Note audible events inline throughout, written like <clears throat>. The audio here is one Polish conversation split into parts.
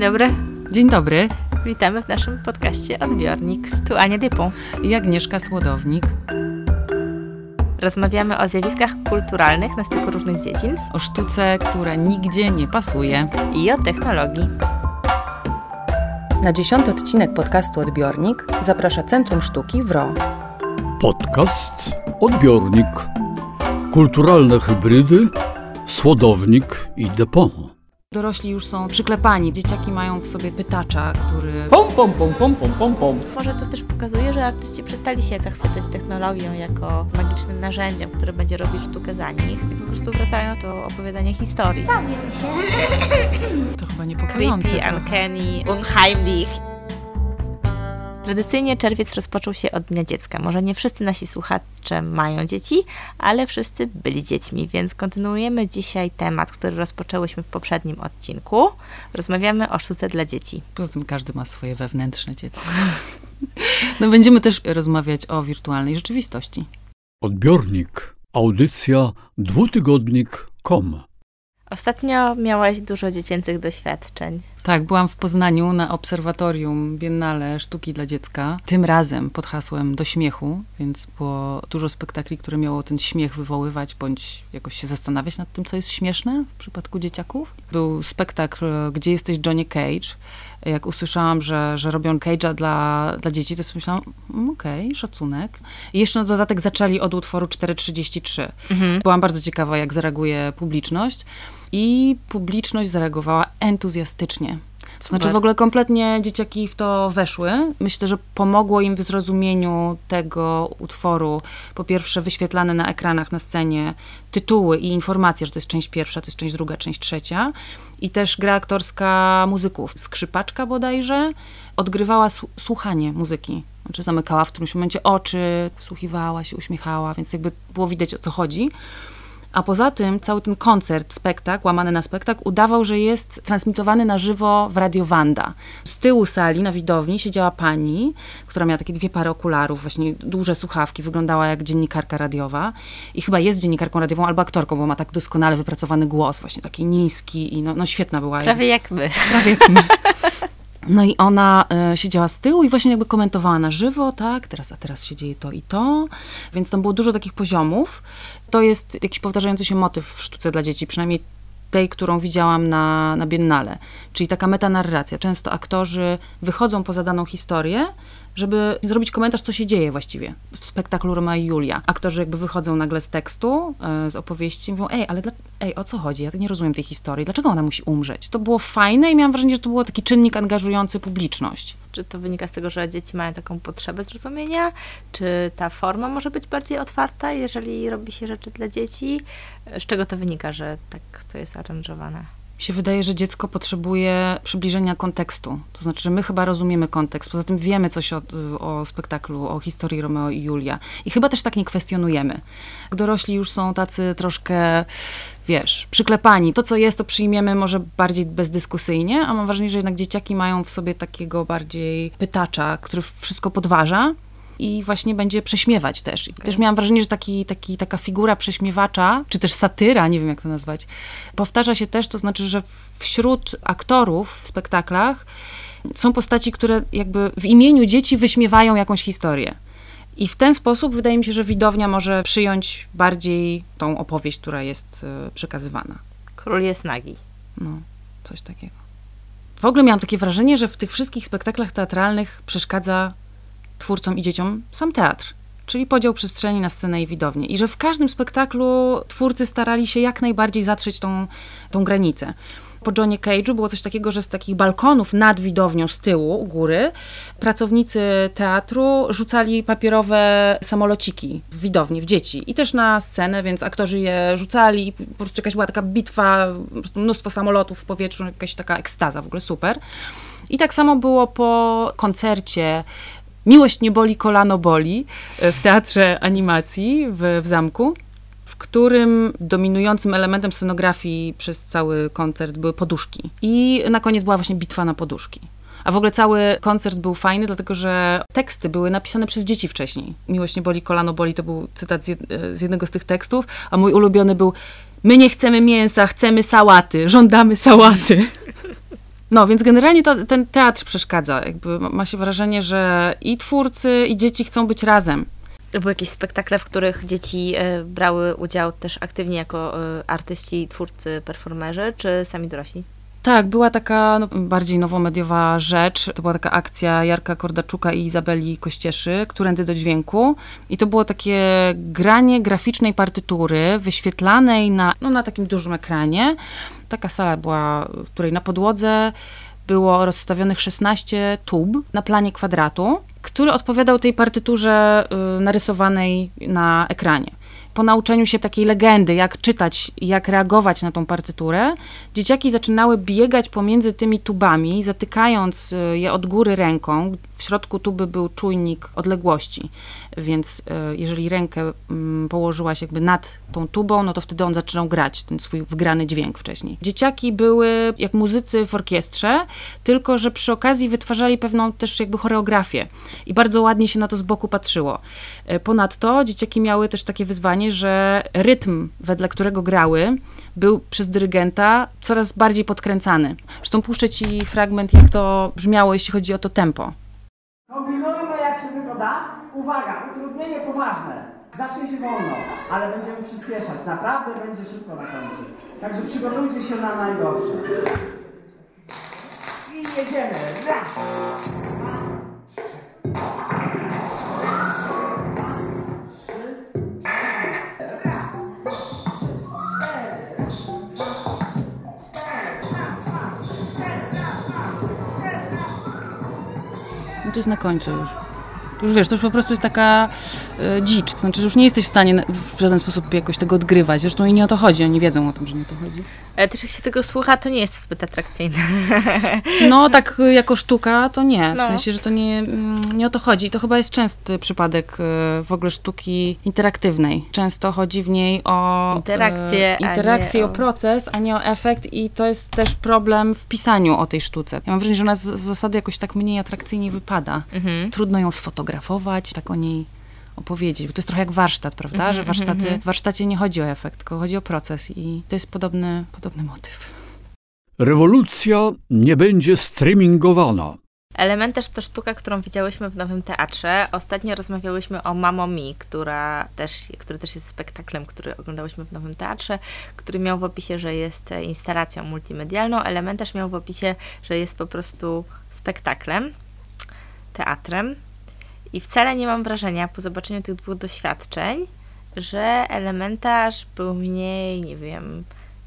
dobry. Dzień dobry. Witamy w naszym podcaście Odbiornik. Tu Ania Dypą. I Agnieszka Słodownik. Rozmawiamy o zjawiskach kulturalnych na styku różnych dziedzin. O sztuce, która nigdzie nie pasuje. I o technologii. Na dziesiąty odcinek podcastu Odbiornik zaprasza Centrum Sztuki WRO. Podcast Odbiornik. Kulturalne hybrydy, Słodownik i Depot. Dorośli już są przyklepani. Dzieciaki mają w sobie pytacza, który... Pom, pom, pom, pom, pom, pom, pom. Może to też pokazuje, że artyści przestali się zachwycać technologią jako magicznym narzędziem, które będzie robić sztukę za nich i po prostu wracają do opowiadania historii. Bawią się. To chyba niepokojące Creepy, trochę. uncanny, unheimlich. Tradycyjnie czerwiec rozpoczął się od Dnia Dziecka. Może nie wszyscy nasi słuchacze mają dzieci, ale wszyscy byli dziećmi, więc kontynuujemy dzisiaj temat, który rozpoczęłyśmy w poprzednim odcinku. Rozmawiamy o sztuce dla dzieci. Poza tym każdy ma swoje wewnętrzne dziecko. <laughs> No będziemy też rozmawiać o wirtualnej rzeczywistości. Odbiornik. Audycja dwutygodnik.com. Ostatnio miałaś dużo dziecięcych doświadczeń. Tak, byłam w Poznaniu na obserwatorium Biennale Sztuki dla Dziecka. Tym razem pod hasłem do śmiechu, więc było dużo spektakli, które miało ten śmiech wywoływać, bądź jakoś się zastanawiać nad tym, co jest śmieszne w przypadku dzieciaków. Był spektakl Gdzie jesteś Johnny Cage. Jak usłyszałam, że, że robią Cage'a dla, dla dzieci, to sobie myślałam, mm, okej, szacunek. I jeszcze na dodatek zaczęli od utworu 4.33. Byłam bardzo ciekawa, jak zareaguje publiczność. I publiczność zareagowała entuzjastycznie. To znaczy w ogóle kompletnie dzieciaki w to weszły. Myślę, że pomogło im w zrozumieniu tego utworu. Po pierwsze wyświetlane na ekranach, na scenie tytuły i informacje, że to jest część pierwsza, to jest część druga, część trzecia. I też gra aktorska muzyków. Skrzypaczka bodajże odgrywała słu- słuchanie muzyki. Znaczy zamykała w którymś momencie oczy, wsłuchiwała się, uśmiechała, więc jakby było widać o co chodzi. A poza tym cały ten koncert, spektakl, łamany na spektakl, udawał, że jest transmitowany na żywo w Radio Wanda. Z tyłu sali, na widowni, siedziała pani, która miała takie dwie pary okularów, właśnie duże słuchawki, wyglądała jak dziennikarka radiowa. I chyba jest dziennikarką radiową albo aktorką, bo ma tak doskonale wypracowany głos, właśnie taki niski i no, no świetna była. Prawie jak my. Prawie jak my. No i ona e, siedziała z tyłu i właśnie jakby komentowała na żywo, tak, teraz, a teraz się dzieje to i to, więc tam było dużo takich poziomów. To jest jakiś powtarzający się motyw w sztuce dla dzieci, przynajmniej tej, którą widziałam na, na Biennale, czyli taka metanarracja. Często aktorzy wychodzą poza daną historię, żeby zrobić komentarz, co się dzieje właściwie w spektaklu Roma i Julia. Aktorzy jakby wychodzą nagle z tekstu, e, z opowieści mówią, ej, ale dla, ej, o co chodzi? Ja nie rozumiem tej historii. Dlaczego ona musi umrzeć? To było fajne i miałam wrażenie, że to był taki czynnik angażujący publiczność. Czy to wynika z tego, że dzieci mają taką potrzebę zrozumienia? Czy ta forma może być bardziej otwarta, jeżeli robi się rzeczy dla dzieci? Z czego to wynika, że tak to jest aranżowane? Się wydaje, że dziecko potrzebuje przybliżenia kontekstu. To znaczy, że my chyba rozumiemy kontekst. Poza tym wiemy coś o, o spektaklu, o historii Romeo i Julia. I chyba też tak nie kwestionujemy. Dorośli już są tacy troszkę, wiesz, przyklepani. To, co jest, to przyjmiemy może bardziej bezdyskusyjnie, a mam wrażenie, że jednak dzieciaki mają w sobie takiego bardziej pytacza, który wszystko podważa i właśnie będzie prześmiewać też. I też miałam wrażenie, że taki, taki, taka figura prześmiewacza, czy też satyra, nie wiem jak to nazwać, powtarza się też, to znaczy, że wśród aktorów w spektaklach są postaci, które jakby w imieniu dzieci wyśmiewają jakąś historię. I w ten sposób wydaje mi się, że widownia może przyjąć bardziej tą opowieść, która jest e, przekazywana. Król jest nagi. No, coś takiego. W ogóle miałam takie wrażenie, że w tych wszystkich spektaklach teatralnych przeszkadza twórcom i dzieciom sam teatr. Czyli podział przestrzeni na scenę i widownię. I że w każdym spektaklu twórcy starali się jak najbardziej zatrzeć tą, tą granicę. Po Johnie Cage'u było coś takiego, że z takich balkonów nad widownią z tyłu, u góry, pracownicy teatru rzucali papierowe samolociki w widowni, w dzieci. I też na scenę, więc aktorzy je rzucali po prostu jakaś była taka bitwa, mnóstwo samolotów w powietrzu, jakaś taka ekstaza, w ogóle super. I tak samo było po koncercie Miłość nie boli, kolano boli e, w teatrze animacji w, w zamku, w którym dominującym elementem scenografii przez cały koncert były poduszki. I na koniec była właśnie bitwa na poduszki. A w ogóle cały koncert był fajny, dlatego że teksty były napisane przez dzieci wcześniej. Miłość nie boli, kolano boli, to był cytat z, e, z jednego z tych tekstów, a mój ulubiony był My nie chcemy mięsa, chcemy sałaty, żądamy sałaty. No, więc generalnie to, ten teatr przeszkadza. Jakby ma się wrażenie, że i twórcy, i dzieci chcą być razem. Były jakieś spektakle, w których dzieci e, brały udział też aktywnie jako e, artyści, twórcy, performerzy, czy sami dorośli? Tak, była taka no, bardziej nowomediowa rzecz. To była taka akcja Jarka Kordaczuka i Izabeli Kościeszy, Którędy do dźwięku. I to było takie granie graficznej partytury, wyświetlanej na, no, na takim dużym ekranie. Taka sala była, w której na podłodze było rozstawionych 16 tub na planie kwadratu, który odpowiadał tej partyturze y, narysowanej na ekranie po nauczeniu się takiej legendy, jak czytać, jak reagować na tą partyturę, dzieciaki zaczynały biegać pomiędzy tymi tubami, zatykając y, je od góry ręką. W środku tuby był czujnik odległości, więc y, jeżeli rękę mm, położyłaś jakby nad tą tubą, no to wtedy on zaczynał grać ten swój wygrany dźwięk wcześniej. Dzieciaki były jak muzycy w orkiestrze, tylko że przy okazji wytwarzali pewną też jakby choreografię i bardzo ładnie się na to z boku patrzyło. Y, ponadto dzieciaki miały też takie wyzwanie, że rytm, wedle którego grały, był przez dyrygenta coraz bardziej podkręcany. Zresztą puszczę ci fragment, jak to brzmiało, jeśli chodzi o to tempo. Kombinujmy jak się tylko da. Uwaga, utrudnienie poważne. Zacznie się wolno, ale będziemy przyspieszać. Naprawdę będzie szybko na końcu. Także przygotujcie się na najgorsze. I jedziemy. Raz. To jest na końcu już. Już wiesz, to już po prostu jest taka e, dzicz, to znaczy, że już nie jesteś w stanie w żaden sposób jakoś tego odgrywać. Zresztą i nie o to chodzi, oni wiedzą o tym, że nie o to chodzi. Ale też jak się tego słucha, to nie jest to zbyt atrakcyjne. <laughs> No, tak y, jako sztuka to nie. W No. sensie, że to nie, mm, nie o to chodzi. I to chyba jest częsty przypadek y, w ogóle sztuki interaktywnej. Często chodzi w niej o Interakcję, y, interakcję o o- proces, a nie o efekt. I to jest też problem w pisaniu o tej sztuce. Ja mam wrażenie, że ona z, z zasady jakoś tak mniej atrakcyjnie wypada. Mhm. Trudno ją sfotografować, tak o niej opowiedzieć, bo to jest trochę jak warsztat, prawda? Mhm, że warsztaty, w warsztacie nie chodzi o efekt, tylko chodzi o proces i to jest podobny, podobny motyw. Rewolucja nie będzie streamingowana. Elementarz to sztuka, którą widziałyśmy w Nowym Teatrze. Ostatnio rozmawiałyśmy o Mamo Mi, która też, który też jest spektaklem, który oglądałyśmy w Nowym Teatrze, który miał w opisie, że jest instalacją multimedialną. Elementarz miał w opisie, że jest po prostu spektaklem, teatrem. I wcale nie mam wrażenia, po zobaczeniu tych dwóch doświadczeń, że elementarz był mniej, nie wiem,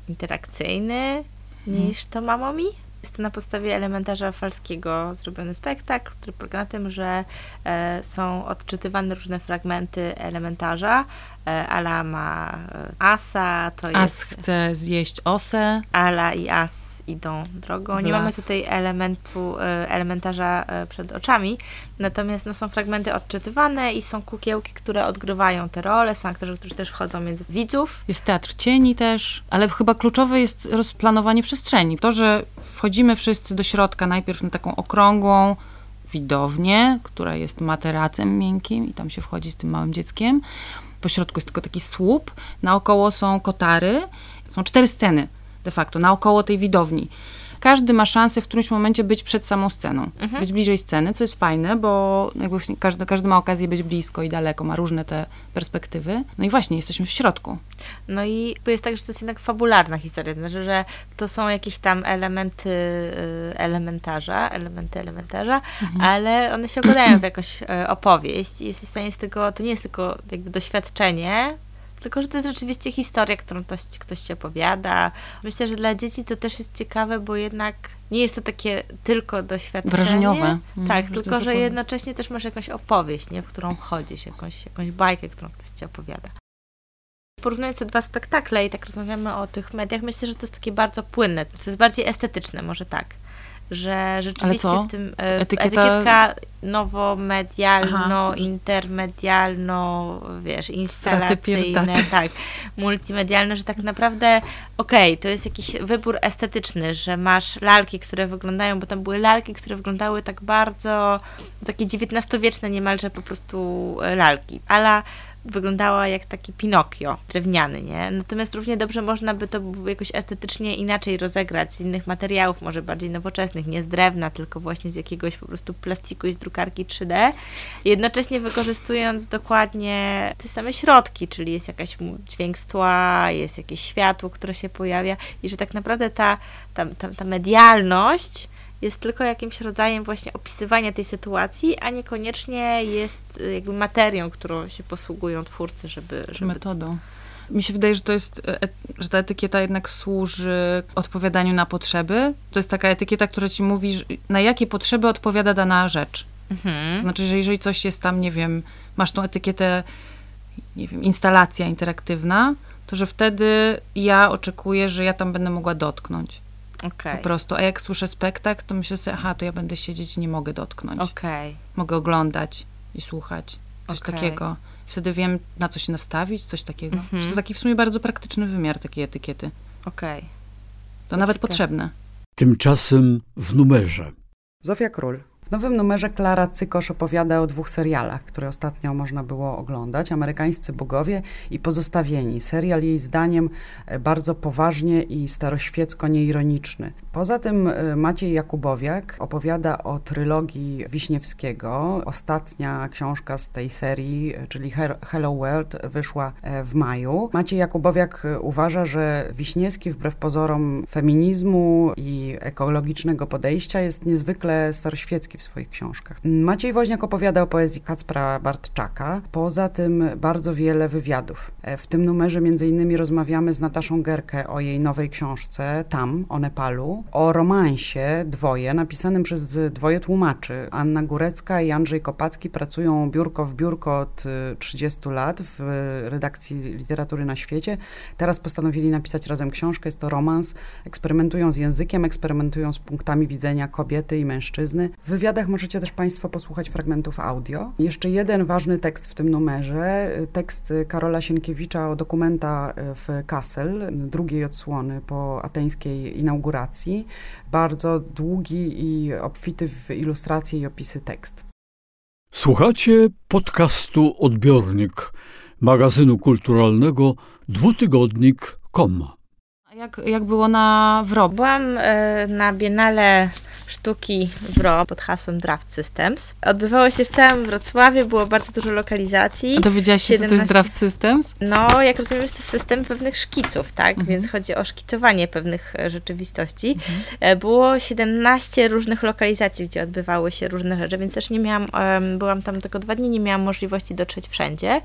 interakcyjny niż to Mamo Mi. Jest to na podstawie elementarza falskiego zrobiony spektakl, który polega na tym, że e, są odczytywane różne fragmenty elementarza. E, Ala ma e, asa, to As jest chce zjeść osę, Ala i As idą drogą. Nie mamy tutaj elementu, e, elementarza e, przed oczami, natomiast no, są fragmenty odczytywane i są kukiełki, które odgrywają te role, są aktorzy, którzy też wchodzą między widzów. Jest teatr cieni też, ale chyba kluczowe jest rozplanowanie przestrzeni. To, że wchodzimy wszyscy do środka najpierw na taką okrągłą widownię, która jest materacem miękkim i tam się wchodzi z tym małym dzieckiem. Po środku jest tylko taki słup, naokoło są kotary. Są cztery sceny de facto, naokoło tej widowni. Każdy ma szansę w którymś momencie być przed samą sceną, być bliżej sceny, co jest fajne, bo jakby każdy, każdy ma okazję być blisko i daleko, ma różne te perspektywy. No i właśnie, jesteśmy w środku. No i jest tak, że to jest jednak fabularna historia, to znaczy, że to są jakieś tam elementy y, elementarza, elementy elementarza, ale one się układają w jakąś e, opowieść i jesteś w stanie z tego, to nie jest tylko jakby doświadczenie, tylko że to jest rzeczywiście historia, którą ktoś, ktoś ci opowiada. Myślę, że dla dzieci to też jest ciekawe, bo jednak nie jest to takie tylko doświadczenie. Wrażeniowe. Mm, tak, to tylko że jednocześnie też masz jakąś opowieść, nie, w którą wchodzisz, jakąś, jakąś bajkę, którą ktoś ci opowiada. Porównując te dwa spektakle i tak rozmawiamy o tych mediach, myślę, że to jest takie bardzo płynne. To jest bardziej estetyczne, może tak. Że rzeczywiście w tym e, Etykieta- etykietka nowomedialno, intermedialno, wiesz, instalacyjne, tak, multimedialne, że tak naprawdę okej, to jest jakiś wybór estetyczny, że masz lalki, które wyglądają, bo tam były lalki, które wyglądały tak bardzo takie XIX-wieczne niemalże po prostu e, lalki. Ala wyglądała jak taki Pinokio drewniany, nie? Natomiast równie dobrze można by to jakoś estetycznie inaczej rozegrać z innych materiałów, może bardziej nowoczesnych, nie z drewna, tylko właśnie z jakiegoś po prostu plastiku i z drukarki 3D, jednocześnie wykorzystując dokładnie te same środki, czyli jest jakaś dźwięk z tła, jest jakieś światło, które się pojawia i że tak naprawdę ta, ta, ta, ta medialność jest tylko jakimś rodzajem właśnie opisywania tej sytuacji, a niekoniecznie jest y, jakby materią, którą się posługują twórcy, żeby... Żeby... metodą. Mi się wydaje, że to jest, e, że ta etykieta jednak służy odpowiadaniu na potrzeby. To jest taka etykieta, która ci mówi, na jakie potrzeby odpowiada dana rzecz. Mhm. To znaczy, że jeżeli coś jest tam, nie wiem, masz tą etykietę, nie wiem, instalacja interaktywna, to że wtedy ja oczekuję, że ja tam będę mogła dotknąć. Okej, Po prostu. A jak słyszę spektakl, to myślę sobie, aha, to ja będę siedzieć i nie mogę dotknąć. okej, Mogę oglądać i słuchać. Coś Okej. takiego. Wtedy wiem, na co się nastawić, coś takiego. Mhm. To jest taki w sumie bardzo praktyczny wymiar takiej etykiety. okej. To nawet ciekawe. potrzebne. Tymczasem w numerze. Zofia Król. Nowym numerze Klara Cykosz opowiada o dwóch serialach, które ostatnio można było oglądać. Amerykańscy bogowie i Pozostawieni. Serial jej zdaniem bardzo poważnie i staroświecko nieironiczny. Poza tym e, Maciej Jakubowiak opowiada o trylogii Wiśniewskiego. Ostatnia książka z tej serii, e, czyli Hello World, wyszła e, w maju. Maciej Jakubowiak uważa, że Wiśniewski wbrew pozorom feminizmu i ekologicznego podejścia jest niezwykle staroświecki w swoich książkach. Maciej Woźniak opowiada o poezji Kacpra Bartczaka. Poza tym bardzo wiele wywiadów. W tym numerze między innymi rozmawiamy z Nataszą Gerkę o jej nowej książce Tam, o Nepalu, o romansie Dwoje, napisanym przez dwoje tłumaczy. Anna Górecka i Andrzej Kopacki pracują biurko w biurko od y, 30 lat w y, redakcji literatury na świecie. Teraz postanowili napisać razem książkę. Jest to romans. Eksperymentują z językiem, eksperymentują z punktami widzenia kobiety i mężczyzny. W wywiadach możecie też Państwo posłuchać fragmentów audio. Jeszcze jeden ważny tekst w tym numerze. y, Tekst y, Karola Sienkiewicza o dokumenta y, w Kassel, drugiej odsłony po ateńskiej inauguracji. Bardzo długi i obfity w ilustracje i opisy tekst. Słuchacie podcastu Odbiornik magazynu kulturalnego dwutygodnik.com. A jak, jak było na WROB? Byłam e, na Biennale Sztuki w RO pod hasłem Draft Systems. Odbywało się w całym Wrocławiu, było bardzo dużo lokalizacji. A dowiedziałaś się, co to 17. jest Draft Systems? No, jak rozumiem, jest to system pewnych szkiców, tak? Mhm. Więc chodzi o szkicowanie pewnych e, rzeczywistości. E, Było 17 różnych lokalizacji, gdzie odbywały się różne rzeczy, więc też nie miałam, byłam tam tylko dwa dni, nie miałam możliwości dotrzeć wszędzie.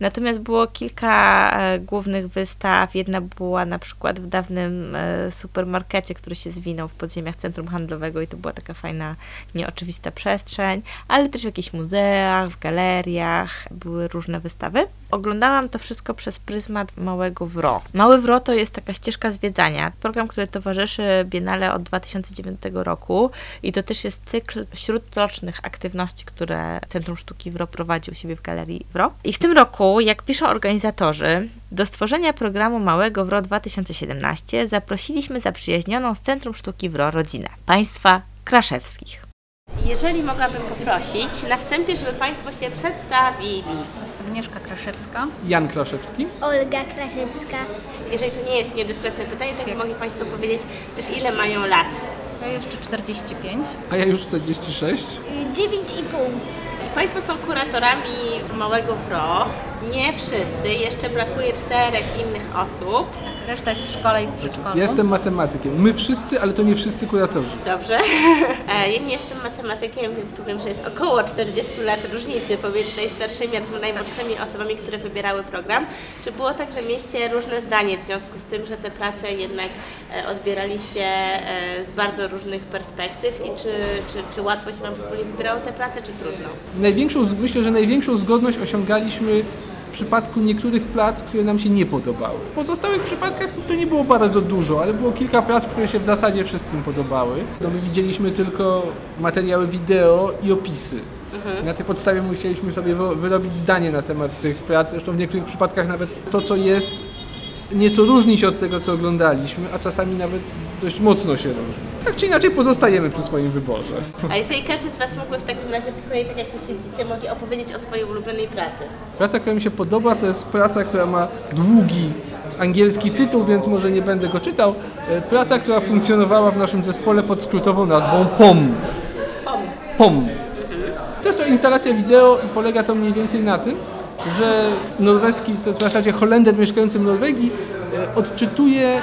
Natomiast było kilka e, głównych wystaw. Jedna była na przykład w dawnym supermarkecie, który się zwinął w podziemiach centrum handlowego i to była taka fajna, nieoczywista przestrzeń, ale też w jakichś muzeach, w galeriach były różne wystawy. Oglądałam to wszystko przez pryzmat Małego Wro. Mały Wro to jest taka ścieżka zwiedzania, program, który towarzyszy Biennale od 2009 roku i to też jest cykl śródrocznych aktywności, które Centrum Sztuki Wro prowadzi u siebie w Galerii Wro. I w tym roku, jak piszą organizatorzy, do stworzenia programu Małego Wro 2017 zaprosiliśmy zaprzyjaźnioną z Centrum Sztuki Wro rodzinę, państwa Kraszewskich. Jeżeli mogłabym poprosić na wstępie, żeby Państwo się przedstawili. Agnieszka Kraszewska. Jan Kraszewski. Olga Kraszewska. Jeżeli to nie jest niedyskretne pytanie, to mogli Państwo powiedzieć też ile mają lat. Ja jeszcze 45. A ja już 46. y, Dziewięć i pół. Państwo są kuratorami Małego Wro. Nie wszyscy, jeszcze brakuje czterech innych osób. Reszta jest w szkole i w przedszkolu. Jestem matematykiem. My wszyscy, ale to nie wszyscy kuratorzy. Dobrze. E, Ja nie jestem matematykiem, więc powiem, że jest około 40 lat różnicy pomiędzy najstarszymi a najmłodszymi osobami, które wybierały program. Czy było tak, że mieliście różne zdanie w związku z tym, że te prace jednak e, odbieraliście e, z bardzo różnych perspektyw i czy, czy, czy łatwo się Wam wspólnie wybierało te prace, czy trudno? Największą, myślę, że największą zgodność osiągaliśmy w przypadku niektórych prac, które nam się nie podobały. W pozostałych przypadkach to nie było bardzo dużo, ale było kilka prac, które się w zasadzie wszystkim podobały. No my widzieliśmy tylko materiały wideo i opisy. Na tej podstawie musieliśmy sobie wyrobić zdanie na temat tych prac. Zresztą w niektórych przypadkach nawet to, co jest, nieco różni się od tego, co oglądaliśmy, a czasami nawet dość mocno się różni. Tak czy inaczej pozostajemy przy swoim wyborze. A jeżeli każdy z Was mógłby w takim razie po kolei, tak jak tu siedzicie, może opowiedzieć o swojej ulubionej pracy. Praca, która mi się podoba, to jest praca, która ma długi angielski tytuł, więc może nie będę go czytał. E, Praca, która funkcjonowała w naszym zespole pod skrótową nazwą POM. POM. To jest to instalacja wideo i polega to mniej więcej na tym, że norweski, to w zasadzie Holender mieszkający w Norwegii, e, odczytuje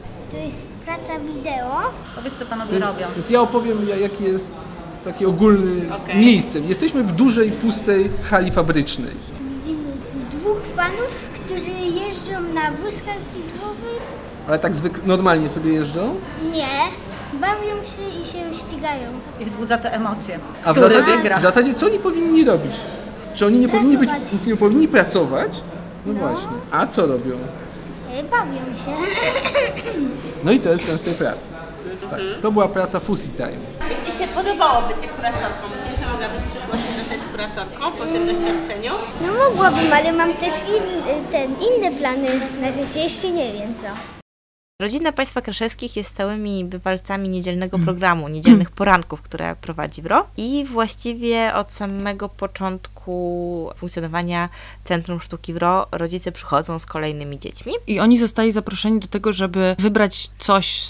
To jest praca wideo. Powiedz, co panowie Więc, robią. więc ja opowiem, ja- jaki jest taki ogólny miejscem. Jesteśmy w dużej, pustej hali fabrycznej. Widzimy dwóch panów, którzy jeżdżą na wózkach widłowych. Ale tak zwykle, normalnie sobie jeżdżą. Nie, bawią się i się ścigają. I wzbudza te emocje. A w zasadzie, wygra? w zasadzie co oni powinni robić? Czy oni nie powinni być, nie powinni pracować? No, właśnie. A co robią? E, Bawią się. No i to jest sens tej pracy. Tak, to była praca Fussy Time. Jak Ci się podobało bycie kuratorką? Myślisz, że mogłabyś w przyszłości zostać kuratorką po tym doświadczeniu? No mogłabym, ale mam też in, ten, inne plany na życie, jeszcze nie wiem co. Rodzina Państwa Kraszewskich jest stałymi bywalcami niedzielnego programu, niedzielnych poranków, które prowadzi WRO i właściwie od samego początku funkcjonowania Centrum Sztuki WRO rodzice przychodzą z kolejnymi dziećmi. I oni zostali zaproszeni do tego, żeby wybrać coś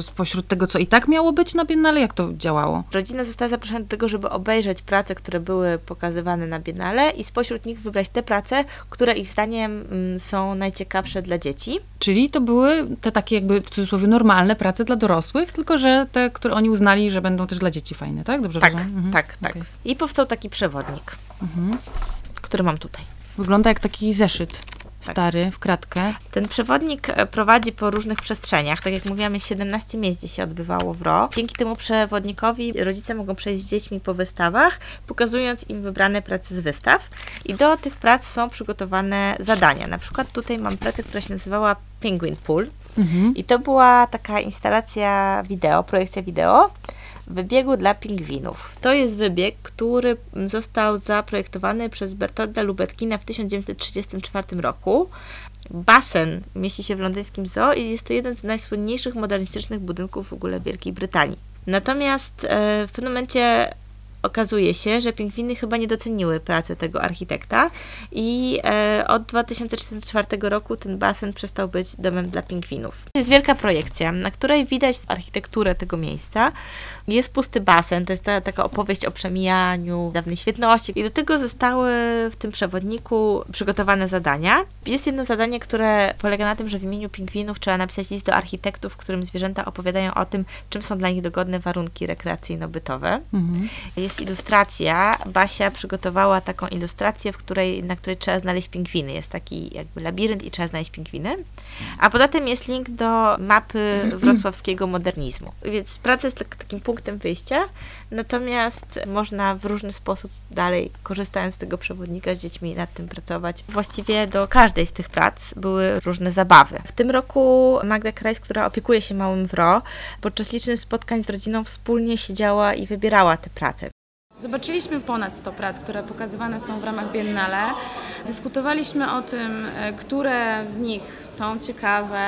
spośród tego, co i tak miało być na Biennale. Jak to działało? Rodzina została zaproszona do tego, żeby obejrzeć prace, które były pokazywane na Biennale i spośród nich wybrać te prace, które ich zdaniem mm, są najciekawsze dla dzieci. Czyli to były te takie jakby w cudzysłowie normalne prace dla dorosłych, tylko że te, które oni uznali, że będą też dla dzieci fajne, tak? Dobrze Tak, rozumiem? Mhm. tak, tak. Okej. I powstał taki przewodnik, który mam tutaj. Wygląda jak taki zeszyt Tak. stary, w kratkę. Ten przewodnik e, prowadzi po różnych przestrzeniach. Tak jak mówiłam, jest 17 miejsc, gdzie się odbywało w RO. Dzięki temu przewodnikowi rodzice mogą przejść z dziećmi po wystawach, pokazując im wybrane prace z wystaw. I do tych prac są przygotowane zadania. Na przykład tutaj mam pracę, która się nazywała Penguin Pool. I to była taka instalacja wideo, projekcja wideo wybiegu dla pingwinów. To jest wybieg, który został zaprojektowany przez Bertolda Lubetkina w 1934 roku. Basen mieści się w londyńskim zoo i jest to jeden z najsłynniejszych modernistycznych budynków w ogóle Wielkiej Brytanii. Natomiast e, w pewnym momencie okazuje się, że pingwiny chyba nie doceniły pracy tego architekta i e, od 2004 roku ten basen przestał być domem dla pingwinów. Jest wielka projekcja, na której widać architekturę tego miejsca. Jest pusty basen, to jest ta, taka opowieść o przemijaniu dawnej świetności i do tego zostały w tym przewodniku przygotowane zadania. Jest jedno zadanie, które polega na tym, że w imieniu pingwinów trzeba napisać list do architektów, w którym zwierzęta opowiadają o tym, czym są dla nich dogodne warunki rekreacyjno-bytowe. Jest ilustracja. Basia przygotowała taką ilustrację, w której, na której trzeba znaleźć pingwiny. Jest taki jakby labirynt i trzeba znaleźć pingwiny. A poza tym jest link do mapy <clears throat> wrocławskiego modernizmu. Więc praca jest tak, takim punktem wyjścia, natomiast można w różny sposób dalej, korzystając z tego przewodnika z dziećmi nad tym pracować. Właściwie do każdej z tych prac były różne zabawy. W tym roku Magda Krajs, która opiekuje się małym WRO, podczas licznych spotkań z rodziną wspólnie siedziała i wybierała te prace. Zobaczyliśmy ponad 100 prac, które pokazywane są w ramach Biennale. Dyskutowaliśmy o tym, e, które z nich są ciekawe.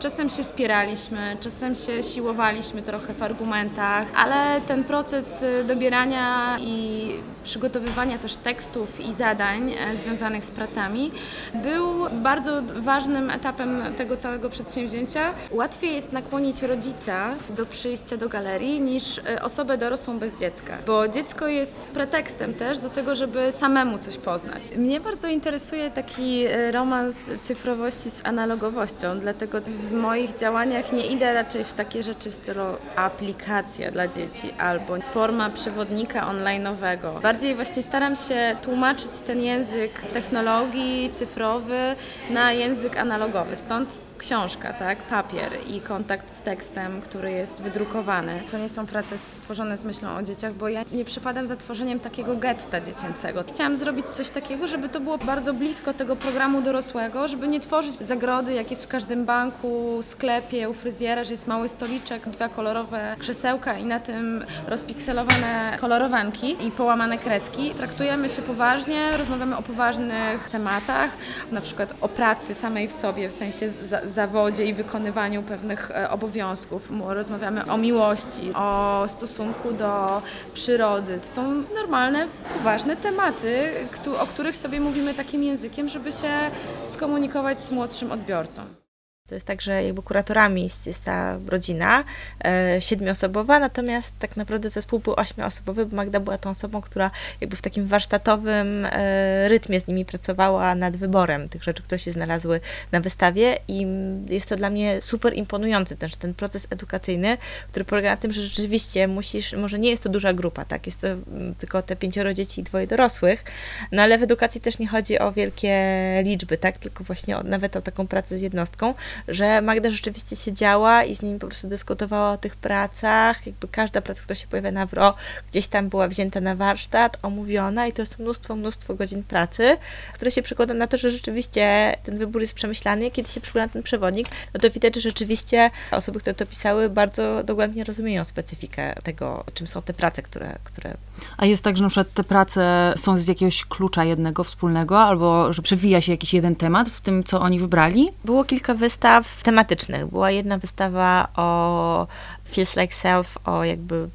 Czasem się spieraliśmy, czasem się siłowaliśmy trochę w argumentach, ale ten proces e, dobierania i przygotowywania też tekstów i zadań e, związanych z pracami był bardzo ważnym etapem tego całego przedsięwzięcia. Łatwiej jest nakłonić rodzica do przyjścia do galerii niż osobę dorosłą bez dziecka, bo dziecko jest pretekstem też do tego, żeby samemu coś poznać. Mnie bardzo interesuje taki e, romans cyfrowości z analogowością, dlatego w moich działaniach nie idę raczej w takie rzeczy w stylu aplikacja dla dzieci albo forma przewodnika online'owego. Bardziej właśnie staram się tłumaczyć ten język technologii cyfrowy na język analogowy. Stąd książka, tak, papier i kontakt z tekstem, który jest wydrukowany. To nie są prace stworzone z myślą o dzieciach, bo ja nie przypadam za tworzeniem takiego getta dziecięcego. Chciałam zrobić coś takiego, żeby to było bardzo blisko tego programu dorosłego, żeby nie tworzyć zagrody, jak jest w każdym banku, sklepie, u fryzjera, że jest mały stoliczek, dwa kolorowe krzesełka i na tym rozpikselowane kolorowanki i połamane kredki. Traktujemy się poważnie, rozmawiamy o poważnych tematach, na przykład o pracy samej w sobie, w sensie zawodzie i wykonywaniu pewnych e, obowiązków. Rozmawiamy o miłości, o stosunku do przyrody. To są normalne, poważne tematy, o których sobie mówimy takim językiem, żeby się skomunikować z młodszym odbiorcą. To jest tak, że jakby kuratorami jest, ta rodzina e, siedmioosobowa, natomiast tak naprawdę zespół był ośmioosobowy, bo Magda była tą osobą, która jakby w takim warsztatowym e, rytmie z nimi pracowała nad wyborem tych rzeczy, które się znalazły na wystawie i jest to dla mnie super imponujący też ten proces edukacyjny, który polega na tym, że rzeczywiście musisz, może nie jest to duża grupa, tak, jest to tylko te pięcioro dzieci i dwoje dorosłych, no ale w edukacji też nie chodzi o wielkie liczby, tak, tylko właśnie o, nawet o taką pracę z jednostką, że Magda rzeczywiście siedziała i z nimi po prostu dyskutowała o tych pracach. Jakby każda praca, która się pojawia na WRO, gdzieś tam była wzięta na warsztat, omówiona i to jest mnóstwo, mnóstwo godzin pracy, które się przekłada na to, że rzeczywiście ten wybór jest przemyślany. Kiedy się przygląda ten przewodnik, no to widać, że rzeczywiście osoby, które to pisały, bardzo dogłębnie rozumieją specyfikę tego, czym są te prace, które, które... A jest tak, że na przykład te prace są z jakiegoś klucza jednego wspólnego, albo że przewija się jakiś jeden temat w tym, co oni wybrali? Było kilka wystaw, wystaw tematycznych. Była jedna wystawa o Feels Like Self, o jakby,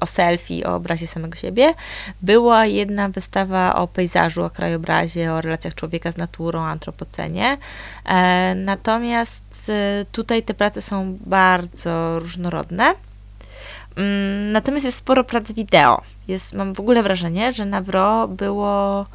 o selfie, o obrazie samego siebie. Była jedna wystawa o pejzażu, o krajobrazie, o relacjach człowieka z naturą, antropocenie. E, natomiast e, tutaj te prace są bardzo różnorodne. Mm, natomiast jest sporo prac wideo. Jest, mam w ogóle wrażenie, że na WRO było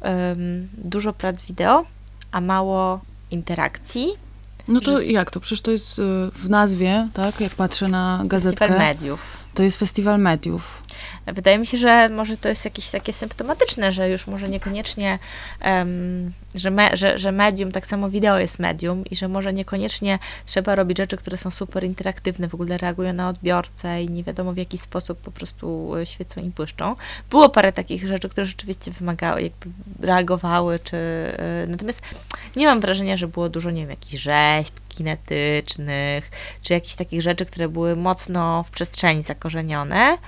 um, dużo prac wideo, a mało interakcji. No to jak to? Przecież to jest y, w nazwie, tak? Jak patrzę na gazetkę. Festiwal Mediów. To jest festiwal mediów. Wydaje mi się, że może to jest jakieś takie symptomatyczne, że już może niekoniecznie, um, że, me, że, że medium, tak samo wideo jest medium i że może niekoniecznie trzeba robić rzeczy, które są super interaktywne, w ogóle reagują na odbiorcę i nie wiadomo w jaki sposób po prostu e, świecą i błyszczą. Było parę takich rzeczy, które rzeczywiście wymagały, jakby reagowały, czy e, natomiast nie mam wrażenia, że było dużo, nie wiem, jakichś rzeźb, kinetycznych, czy jakichś takich rzeczy, które były mocno w przestrzeni zakorzenione.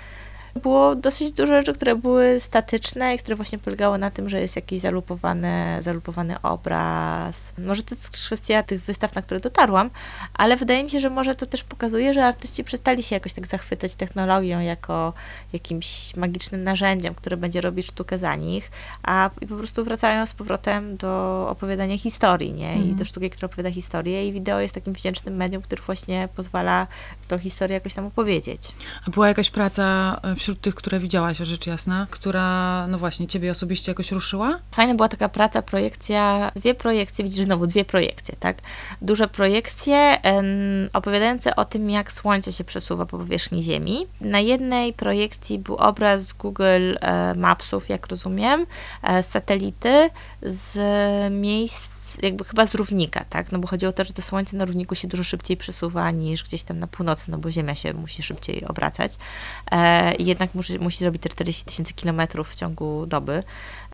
Było dosyć dużo rzeczy, które były statyczne i które właśnie polegały na tym, że jest jakiś zalupowany, zalupowany obraz. Może to jest kwestia tych wystaw, na które dotarłam, ale wydaje mi się, że może to też pokazuje, że artyści przestali się jakoś tak zachwycać technologią jako jakimś magicznym narzędziem, które będzie robić sztukę za nich, a po prostu wracają z powrotem do opowiadania historii, nie? I do mhm. sztuki, która opowiada historię i wideo jest takim wdzięcznym medium, który właśnie pozwala tą historię jakoś tam opowiedzieć. A była jakaś praca w wśród tych, które widziałaś, rzecz jasna, która, no właśnie, ciebie osobiście jakoś ruszyła? Fajna była taka praca, projekcja, dwie projekcje, widzisz znowu dwie projekcje, tak? Duże projekcje em, opowiadające o tym, jak Słońce się przesuwa po powierzchni Ziemi. Na jednej projekcji był obraz z Google e, Mapsów, jak rozumiem, e, z satelity, z miejsc jakby chyba z równika, tak? No bo chodziło o to, że to słońce na równiku się dużo szybciej przesuwa niż gdzieś tam na północy, no bo Ziemia się musi szybciej obracać. E, jednak musi, musi zrobić te 40 tysięcy kilometrów w ciągu doby.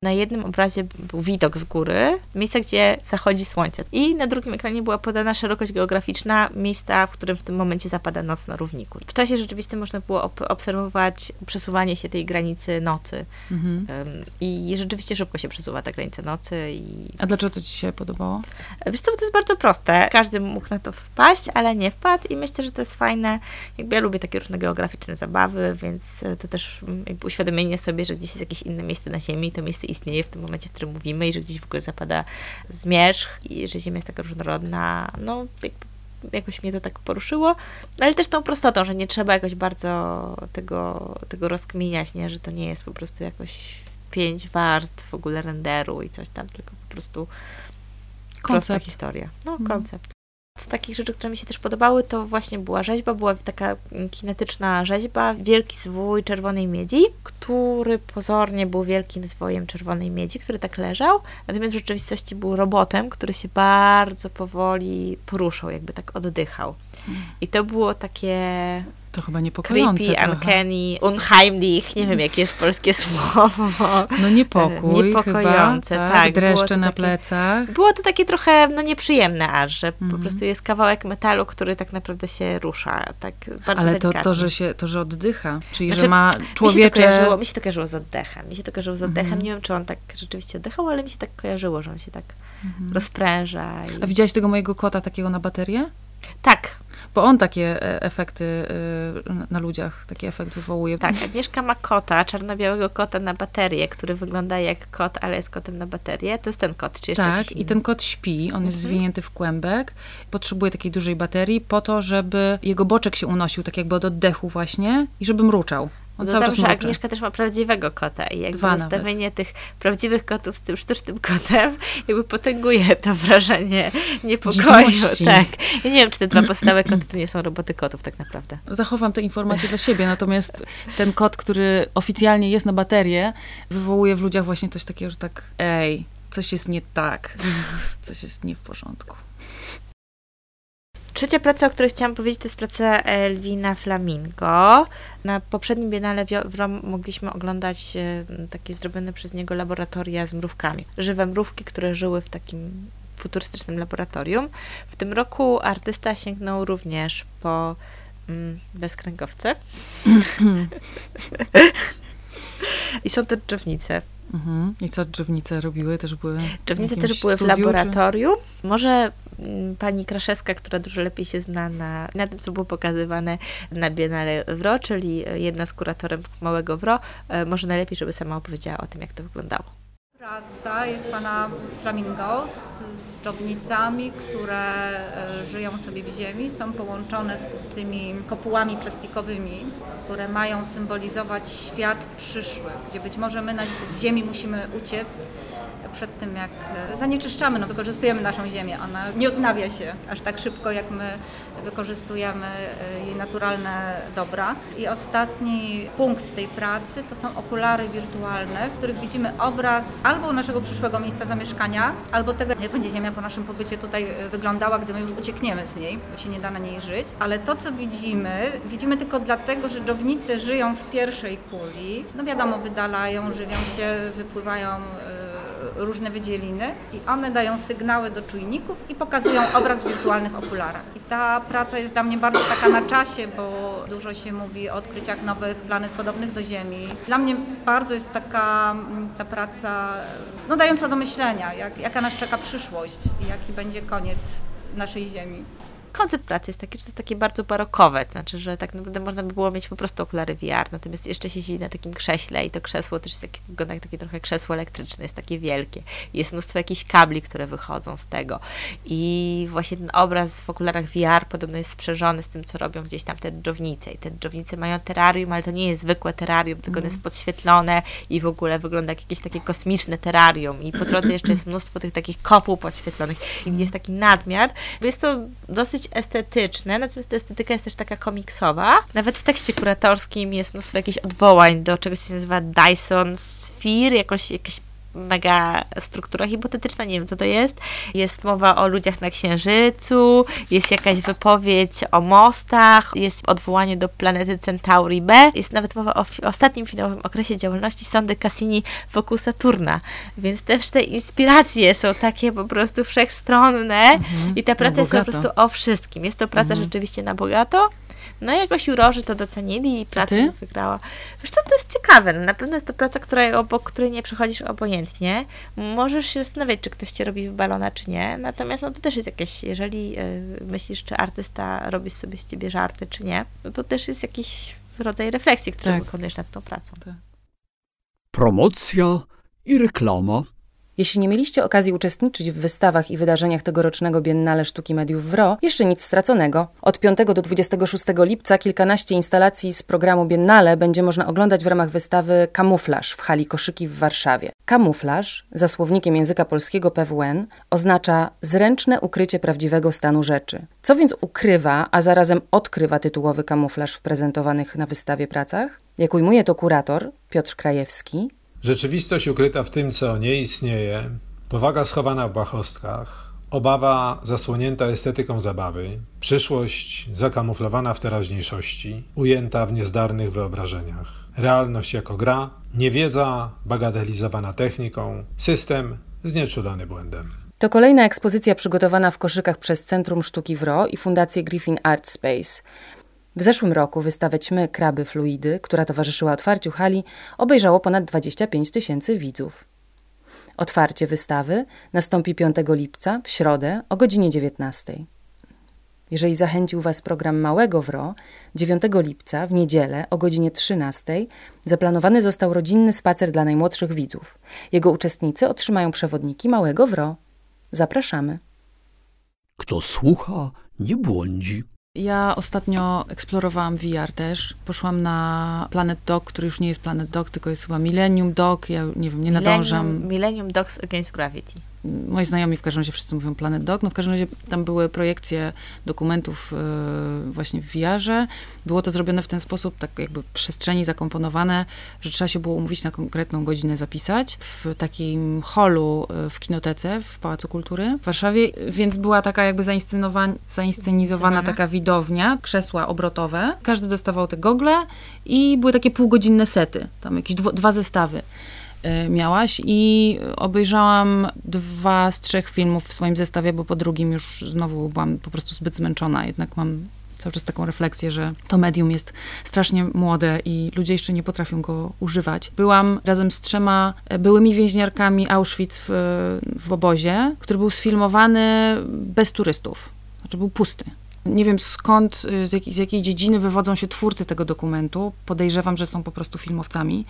Na jednym obrazie był widok z góry, miejsca, gdzie zachodzi słońce. I na drugim ekranie była podana szerokość geograficzna miejsca, w którym w tym momencie zapada noc na równiku. W czasie rzeczywistym można było obserwować przesuwanie się tej granicy nocy. Mhm. I rzeczywiście szybko się przesuwa ta granica nocy. I... A dlaczego to ci się podobało? Wiesz co, to jest bardzo proste. Każdy mógł na to wpaść, ale nie wpadł i myślę, że to jest fajne. Jakby ja lubię takie różne geograficzne zabawy, więc to też jakby uświadomienie sobie, że gdzieś jest jakieś inne miejsce na Ziemi, to miejsce istnieje w tym momencie, w którym mówimy i że gdzieś w ogóle zapada zmierzch i że Ziemia jest taka różnorodna, no jakoś mnie to tak poruszyło, ale też tą prostotą, że nie trzeba jakoś bardzo tego, tego rozkminiać, nie? że to nie jest po prostu jakoś pięć warstw w ogóle renderu i coś tam, tylko po prostu koncept. prosta historia. No, mhm. koncept. Z takich rzeczy, które mi się też podobały, to właśnie była rzeźba, była taka kinetyczna rzeźba, wielki zwój czerwonej miedzi, który pozornie był wielkim zwojem czerwonej miedzi, który tak leżał, natomiast w rzeczywistości był robotem, który się bardzo powoli poruszał, jakby tak oddychał. I to było takie to chyba niepokojące Creepy, trochę. uncanny, unheimlich, nie wiem jakie jest polskie <laughs> słowo. No niepokój Niepokojące, chyba, tak. Dreszcze na takie, plecach. Było to takie trochę no, nieprzyjemne aż, że Mhm. po prostu jest kawałek metalu, który tak naprawdę się rusza. Tak bardzo Ale to, to, że się, to, że oddycha, czyli Znaczy, że ma Mi się, to człowiecze... kojarzyło, mi się to kojarzyło z oddechem. Mi się to kojarzyło z oddechem. Mhm. Nie wiem, czy on tak rzeczywiście oddychał, ale mi się tak kojarzyło, że on się tak rozpręża. I... Mhm. A widziałaś tego mojego kota takiego na baterię? Tak, Bo on takie e, efekty e, na- ludziach, taki efekt wywołuje. tak. Agnieszka ma kota, czarno-białego kota na baterię, który wygląda jak kot, ale jest kotem na baterię. To jest ten kot, czy jeszcze Tak, i ten kot śpi, on jest Mhm. zwinięty w kłębek, potrzebuje takiej dużej baterii po to, żeby jego boczek się unosił, tak jakby od oddechu właśnie i żeby mruczał. On cały Dodam, czas że. Agnieszka też ma prawdziwego kota i jakby Dwa zestawienie tych prawdziwych kotów z tym sztucznym kotem jakby potęguje to wrażenie niepokoju. Dziwności. Tak. Ja nie wiem, czy te dwa <clears throat> podstawowe koty to nie są roboty kotów tak naprawdę. Zachowam te informacje dla siebie, natomiast ten kot, który oficjalnie jest na baterię, wywołuje w ludziach właśnie coś takiego, że tak, ej, coś jest nie tak, coś jest nie w porządku. Trzecia praca, o której chciałam powiedzieć, to jest praca Elwina Flamingo. Na poprzednim Biennale mogliśmy oglądać e, takie zrobione przez niego laboratoria z mrówkami. Żywe mrówki, które żyły w takim futurystycznym laboratorium. W tym roku artysta sięgnął również po mm, bezkręgowce. <laughs> I są to drzewnice. Mhm. I co drzewnice robiły? Też były w jakimś też były w studiu, czy- laboratorium. Może mm, pani Kraszewska, która dużo lepiej się zna na, na tym, co było pokazywane na Biennale WRO, czyli jedna z kuratorem Małego WRO, e, może najlepiej, żeby sama opowiedziała o tym, jak to wyglądało. Praca jest pana Flamingo z dżownicami, które e, żyją sobie w ziemi, są połączone z pustymi kopułami plastikowymi, które mają symbolizować świat przyszły, gdzie być może my na, z ziemi musimy uciec przed tym, jak e, zanieczyszczamy, no wykorzystujemy naszą ziemię. Ona nie odnawia się aż tak szybko, jak my wykorzystujemy e, jej naturalne dobra. I ostatni punkt tej pracy to są okulary wirtualne, w których widzimy obraz albo naszego przyszłego miejsca zamieszkania, albo tego, jak będzie ziemia po naszym pobycie tutaj e, wyglądała, gdy my już uciekniemy z niej, bo się nie da na niej żyć. Ale to, co widzimy, widzimy tylko dlatego, że dżownice żyją w pierwszej kuli. No wiadomo, wydalają, żywią się, wypływają różne wydzieliny i one dają sygnały do czujników i pokazują obraz w wirtualnych okularach. I ta praca jest dla mnie bardzo taka na czasie, bo dużo się mówi o odkryciach nowych planet podobnych do Ziemi. Dla mnie bardzo jest taka mm, ta praca no, dająca do myślenia, jak, jaka nas czeka przyszłość i jaki będzie koniec naszej Ziemi. Koncept pracy jest taki, że to jest takie bardzo barokowe, to znaczy, że tak naprawdę można by było mieć po prostu okulary VR, natomiast jeszcze się siedzi na takim krześle i to krzesło też jest takie, wygląda jak takie trochę krzesło elektryczne, jest takie wielkie. Jest mnóstwo jakichś kabli, które wychodzą z tego. I właśnie ten obraz w okularach VR podobno jest sprzężony z tym, co robią gdzieś tam te dżownice. I te dżownice mają terrarium, ale to nie jest zwykłe terrarium, tylko ono jest podświetlone i w ogóle wygląda jak jakieś takie kosmiczne terrarium. I po drodze jeszcze jest mnóstwo tych takich kopuł podświetlonych. I jest taki nadmiar, bo jest to dosyć estetyczne, natomiast ta estetyka jest też taka komiksowa. Nawet w tekście kuratorskim jest mnóstwo jakichś odwołań do czegoś, co się nazywa Dyson Sphere, jakoś, jakieś mega struktura hipotetyczna, nie wiem co to jest. Jest mowa o ludziach na Księżycu, jest jakaś wypowiedź o mostach, jest odwołanie do planety Centauri B, jest nawet mowa o ostatnim finałowym okresie działalności sondy Cassini wokół Saturna, więc też te inspiracje są takie po prostu wszechstronne i ta praca jest po prostu o wszystkim. Jest to praca rzeczywiście na bogato. No i jakoś jurorzy to docenili i praca ty? to wygrała. Wiesz co, to jest ciekawe. Na pewno jest to praca, która, obok której nie przechodzisz obojętnie. Możesz się zastanawiać, czy ktoś cię robi w balona, czy nie. Natomiast no to też jest jakieś, jeżeli y, myślisz, czy artysta robi sobie z ciebie żarty, czy nie, no to też jest jakiś rodzaj refleksji, który Tak. wykonujesz nad tą pracą. Promocja i reklama. Jeśli nie mieliście okazji uczestniczyć w wystawach i wydarzeniach tegorocznego Biennale Sztuki Mediów w RO, jeszcze nic straconego. Od 5 do 26 lipca kilkanaście instalacji z programu Biennale będzie można oglądać w ramach wystawy Kamuflaż w hali Koszyki w Warszawie. Kamuflaż, za słownikiem języka polskiego PWN, oznacza zręczne ukrycie prawdziwego stanu rzeczy. Co więc ukrywa, a zarazem odkrywa tytułowy kamuflaż w prezentowanych na wystawie pracach? Jak ujmuje to kurator Piotr Krajewski, Rzeczywistość ukryta w tym, co nie istnieje, powaga schowana w błahostkach, obawa zasłonięta estetyką zabawy, przyszłość zakamuflowana w teraźniejszości, ujęta w niezdarnych wyobrażeniach, realność jako gra, niewiedza bagatelizowana techniką, system znieczulony błędem. To kolejna ekspozycja przygotowana w koszykach przez Centrum Sztuki WRO i Fundację Griffin Art Space. W zeszłym roku wystawę Ćmy Kraby Fluidy, która towarzyszyła otwarciu hali, obejrzało ponad 25 tysięcy widzów. Otwarcie wystawy nastąpi 5 lipca w środę o godzinie 19. Jeżeli zachęcił Was program Małego WRO, 9 lipca w niedzielę o godzinie 13 zaplanowany został rodzinny spacer dla najmłodszych widzów. Jego uczestnicy otrzymają przewodniki Małego WRO. Zapraszamy. Kto słucha, nie błądzi. Ja ostatnio eksplorowałam VR też. Poszłam na Planet Dog, który już nie jest Planet Dog, tylko jest chyba Millennium Dog. Ja nie wiem, nie nadążam. Millennium, Millennium Dogs Against Gravity. Moi znajomi w każdym razie wszyscy mówią Planet Dog. No w każdym razie tam były projekcje dokumentów yy, właśnie w VR-ze. Było to zrobione w ten sposób, tak jakby w przestrzeni zakomponowane, że trzeba się było umówić na konkretną godzinę zapisać w takim holu yy, w kinotece w Pałacu Kultury w Warszawie, więc była taka jakby zainscenizowana taka widownia, krzesła obrotowe. Każdy dostawał te gogle i były takie półgodzinne sety, tam jakieś dwo- dwa zestawy miałaś i obejrzałam dwa z trzech filmów w swoim zestawie, bo po drugim już znowu byłam po prostu zbyt zmęczona. Jednak mam cały czas taką refleksję, że to medium jest strasznie młode i ludzie jeszcze nie potrafią go używać. Byłam razem z trzema byłymi więźniarkami Auschwitz w, w obozie, który był sfilmowany bez turystów. Znaczy był pusty. Nie wiem skąd, y, z jakiej, z jakiej dziedziny wywodzą się twórcy tego dokumentu. Podejrzewam, że są po prostu filmowcami.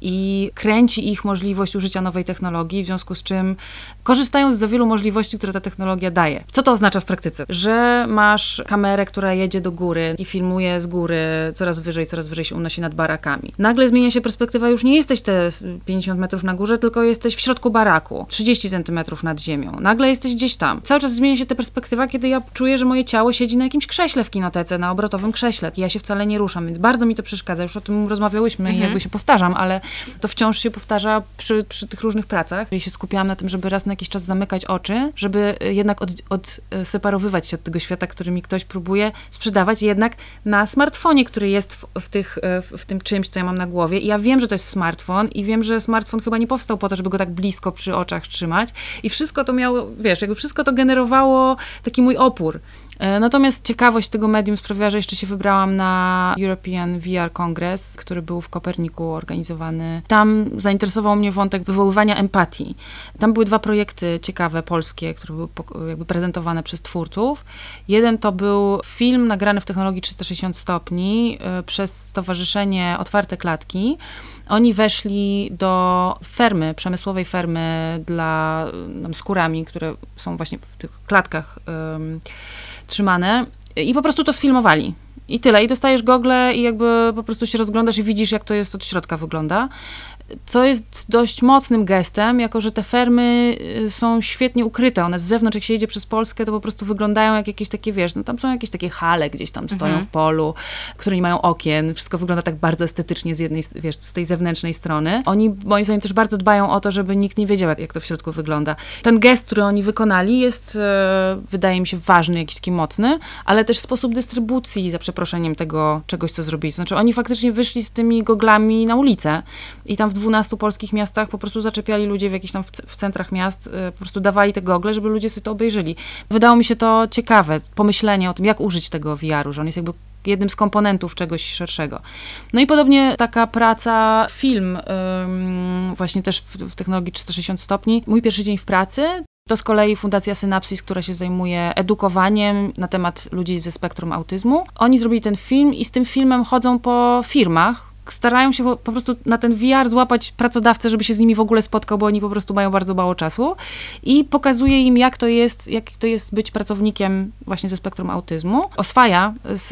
I kręci ich możliwość użycia nowej technologii, w związku z czym korzystają z za wielu możliwości, które ta technologia daje. Co to oznacza w praktyce? Że masz kamerę, która jedzie do góry i filmuje z góry coraz wyżej, coraz wyżej się unosi nad barakami. Nagle zmienia się perspektywa, już nie jesteś te 50 metrów na górze, tylko jesteś w środku baraku, 30 centymetrów nad ziemią. Nagle jesteś gdzieś tam. Cały czas zmienia się ta perspektywa, kiedy ja czuję, że moje ciało siedzi na jakimś krześle w kinotece, na obrotowym krześle i ja się wcale nie ruszam, więc bardzo mi to przeszkadza. Już o tym rozmawiałyśmy i jakby się powtarzam, ale to wciąż się powtarza przy, przy tych różnych pracach. I się skupiałam na tym, żeby raz na jakiś czas zamykać oczy, żeby jednak od, odseparowywać się od tego świata, który mi ktoś próbuje sprzedawać, jednak na smartfonie, który jest w, w, tych, w, w tym czymś, co ja mam na głowie. I ja wiem, że to jest smartfon i wiem, że smartfon chyba nie powstał po to, żeby go tak blisko przy oczach trzymać. I wszystko to miało, wiesz, jakby wszystko to generowało taki mój opór. E, Natomiast ciekawość tego medium sprawiała, że jeszcze się wybrałam na European VR Congress, który był w Koperniku organizowany. Tam zainteresował mnie wątek wywoływania empatii. Tam były dwa projekty ciekawe, polskie, które były jakby prezentowane przez twórców. Jeden to był film nagrany w technologii 360 stopni e, przez Stowarzyszenie Otwarte Klatki. Oni weszli do fermy, przemysłowej fermy dla um, skórami, które są właśnie w tych klatkach trzymane i po prostu to sfilmowali. I tyle. I dostajesz gogle i jakby po prostu się rozglądasz i widzisz, jak to jest od środka wygląda. Co jest dość mocnym gestem, jako że te fermy y, są świetnie ukryte. One z zewnątrz, jak się jedzie przez Polskę, to po prostu wyglądają jak jakieś takie, wiesz, no tam są jakieś takie hale gdzieś tam stoją Mhm. w polu, które nie mają okien. Wszystko wygląda tak bardzo estetycznie z jednej, wiesz, z tej zewnętrznej strony. Oni moim zdaniem też bardzo dbają o to, żeby nikt nie wiedział, jak, jak to w środku wygląda. Ten gest, który oni wykonali jest, e, wydaje mi się, ważny, jakiś taki mocny, ale też sposób dystrybucji, za przeproszeniem tego czegoś, co zrobili. Znaczy oni faktycznie wyszli z tymi goglami na ulicę i tam w 12 polskich miastach po prostu zaczepiali ludzie w jakichś tam w, centrach miast, e, po prostu dawali te gogle, żeby ludzie sobie to obejrzeli. Wydało mi się to ciekawe, pomyślenie o tym, jak użyć tego VR-u, że on jest jakby jednym z komponentów czegoś szerszego. No i podobnie taka praca, film, ym, właśnie też w, w technologii 360 stopni. Mój pierwszy dzień w pracy to z kolei Fundacja Synapsis, która się zajmuje edukowaniem na temat ludzi ze spektrum autyzmu. Oni zrobili ten film i z tym filmem chodzą po firmach, starają się po, prostu na ten VR złapać pracodawcę, żeby się z nimi w ogóle spotkał, bo oni po prostu mają bardzo mało czasu i pokazuje im, jak to jest, jak to jest być pracownikiem właśnie ze spektrum autyzmu. Oswaja z,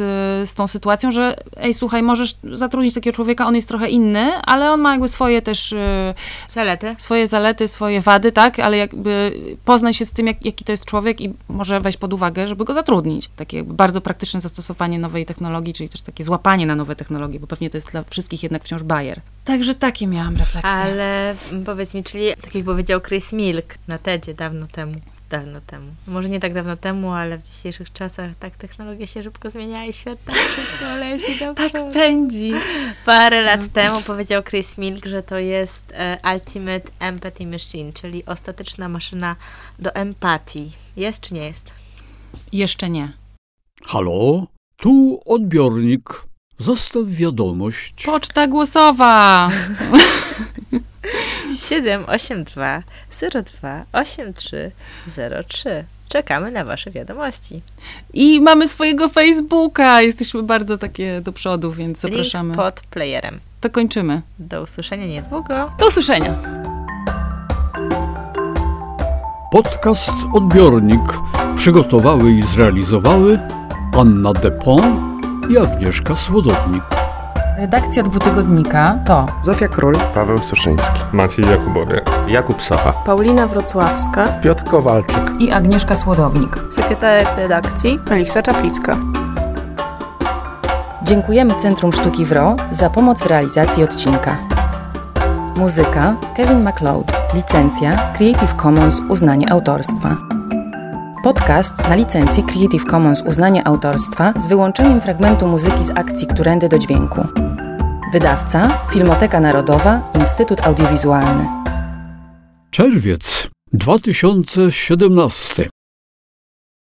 z tą sytuacją, że ej, słuchaj, możesz zatrudnić takiego człowieka, on jest trochę inny, ale on ma jakby swoje też e, Zalety. swoje zalety, swoje wady, tak, ale jakby poznaj się z tym, jak, jaki to jest człowiek i może weź pod uwagę, żeby go zatrudnić. Takie bardzo praktyczne zastosowanie nowej technologii, czyli też takie złapanie na nowe technologie, bo pewnie to jest dla wszystkich jednak wciąż bajer. Także takie miałam refleksje. Ale mm, powiedz mi, czyli tak jak powiedział Chris Milk na TEDzie dawno temu, dawno temu, może nie tak dawno temu, ale w dzisiejszych czasach tak technologia się szybko zmienia i świat tak szybko leci do tak pędzi. Parę lat temu powiedział Chris Milk, że to jest e, Ultimate Empathy Machine, czyli ostateczna maszyna do empatii. Jest czy nie jest? Jeszcze nie. Halo? Tu odbiornik. Zostaw wiadomość. Poczta głosowa! 782 02 8303. Czekamy na Wasze wiadomości. I mamy swojego Facebooka. Jesteśmy bardzo takie do przodu, więc zapraszamy. Link pod playerem. To kończymy. Do usłyszenia niedługo. Do usłyszenia. Podcast Odbiornik przygotowały i zrealizowały Anna Depon i Agnieszka Słodownik. Redakcja dwutygodnika to Zofia Król, Paweł Suszyński, Maciej Jakubowiak, Jakub Socha, Paulina Wrocławska, Piotr Kowalczyk. i Agnieszka Słodownik. sekretarek redakcji Melisa Czaplicka. Dziękujemy Centrum Sztuki WRO za pomoc w realizacji odcinka. Muzyka Kevin MacLeod. Licencja Creative Commons uznanie autorstwa. Podcast na licencji Creative Commons uznanie autorstwa z wyłączeniem fragmentu muzyki z akcji Którędy do dźwięku. Wydawca Filmoteka Narodowa Instytut Audiowizualny. Czerwiec 2017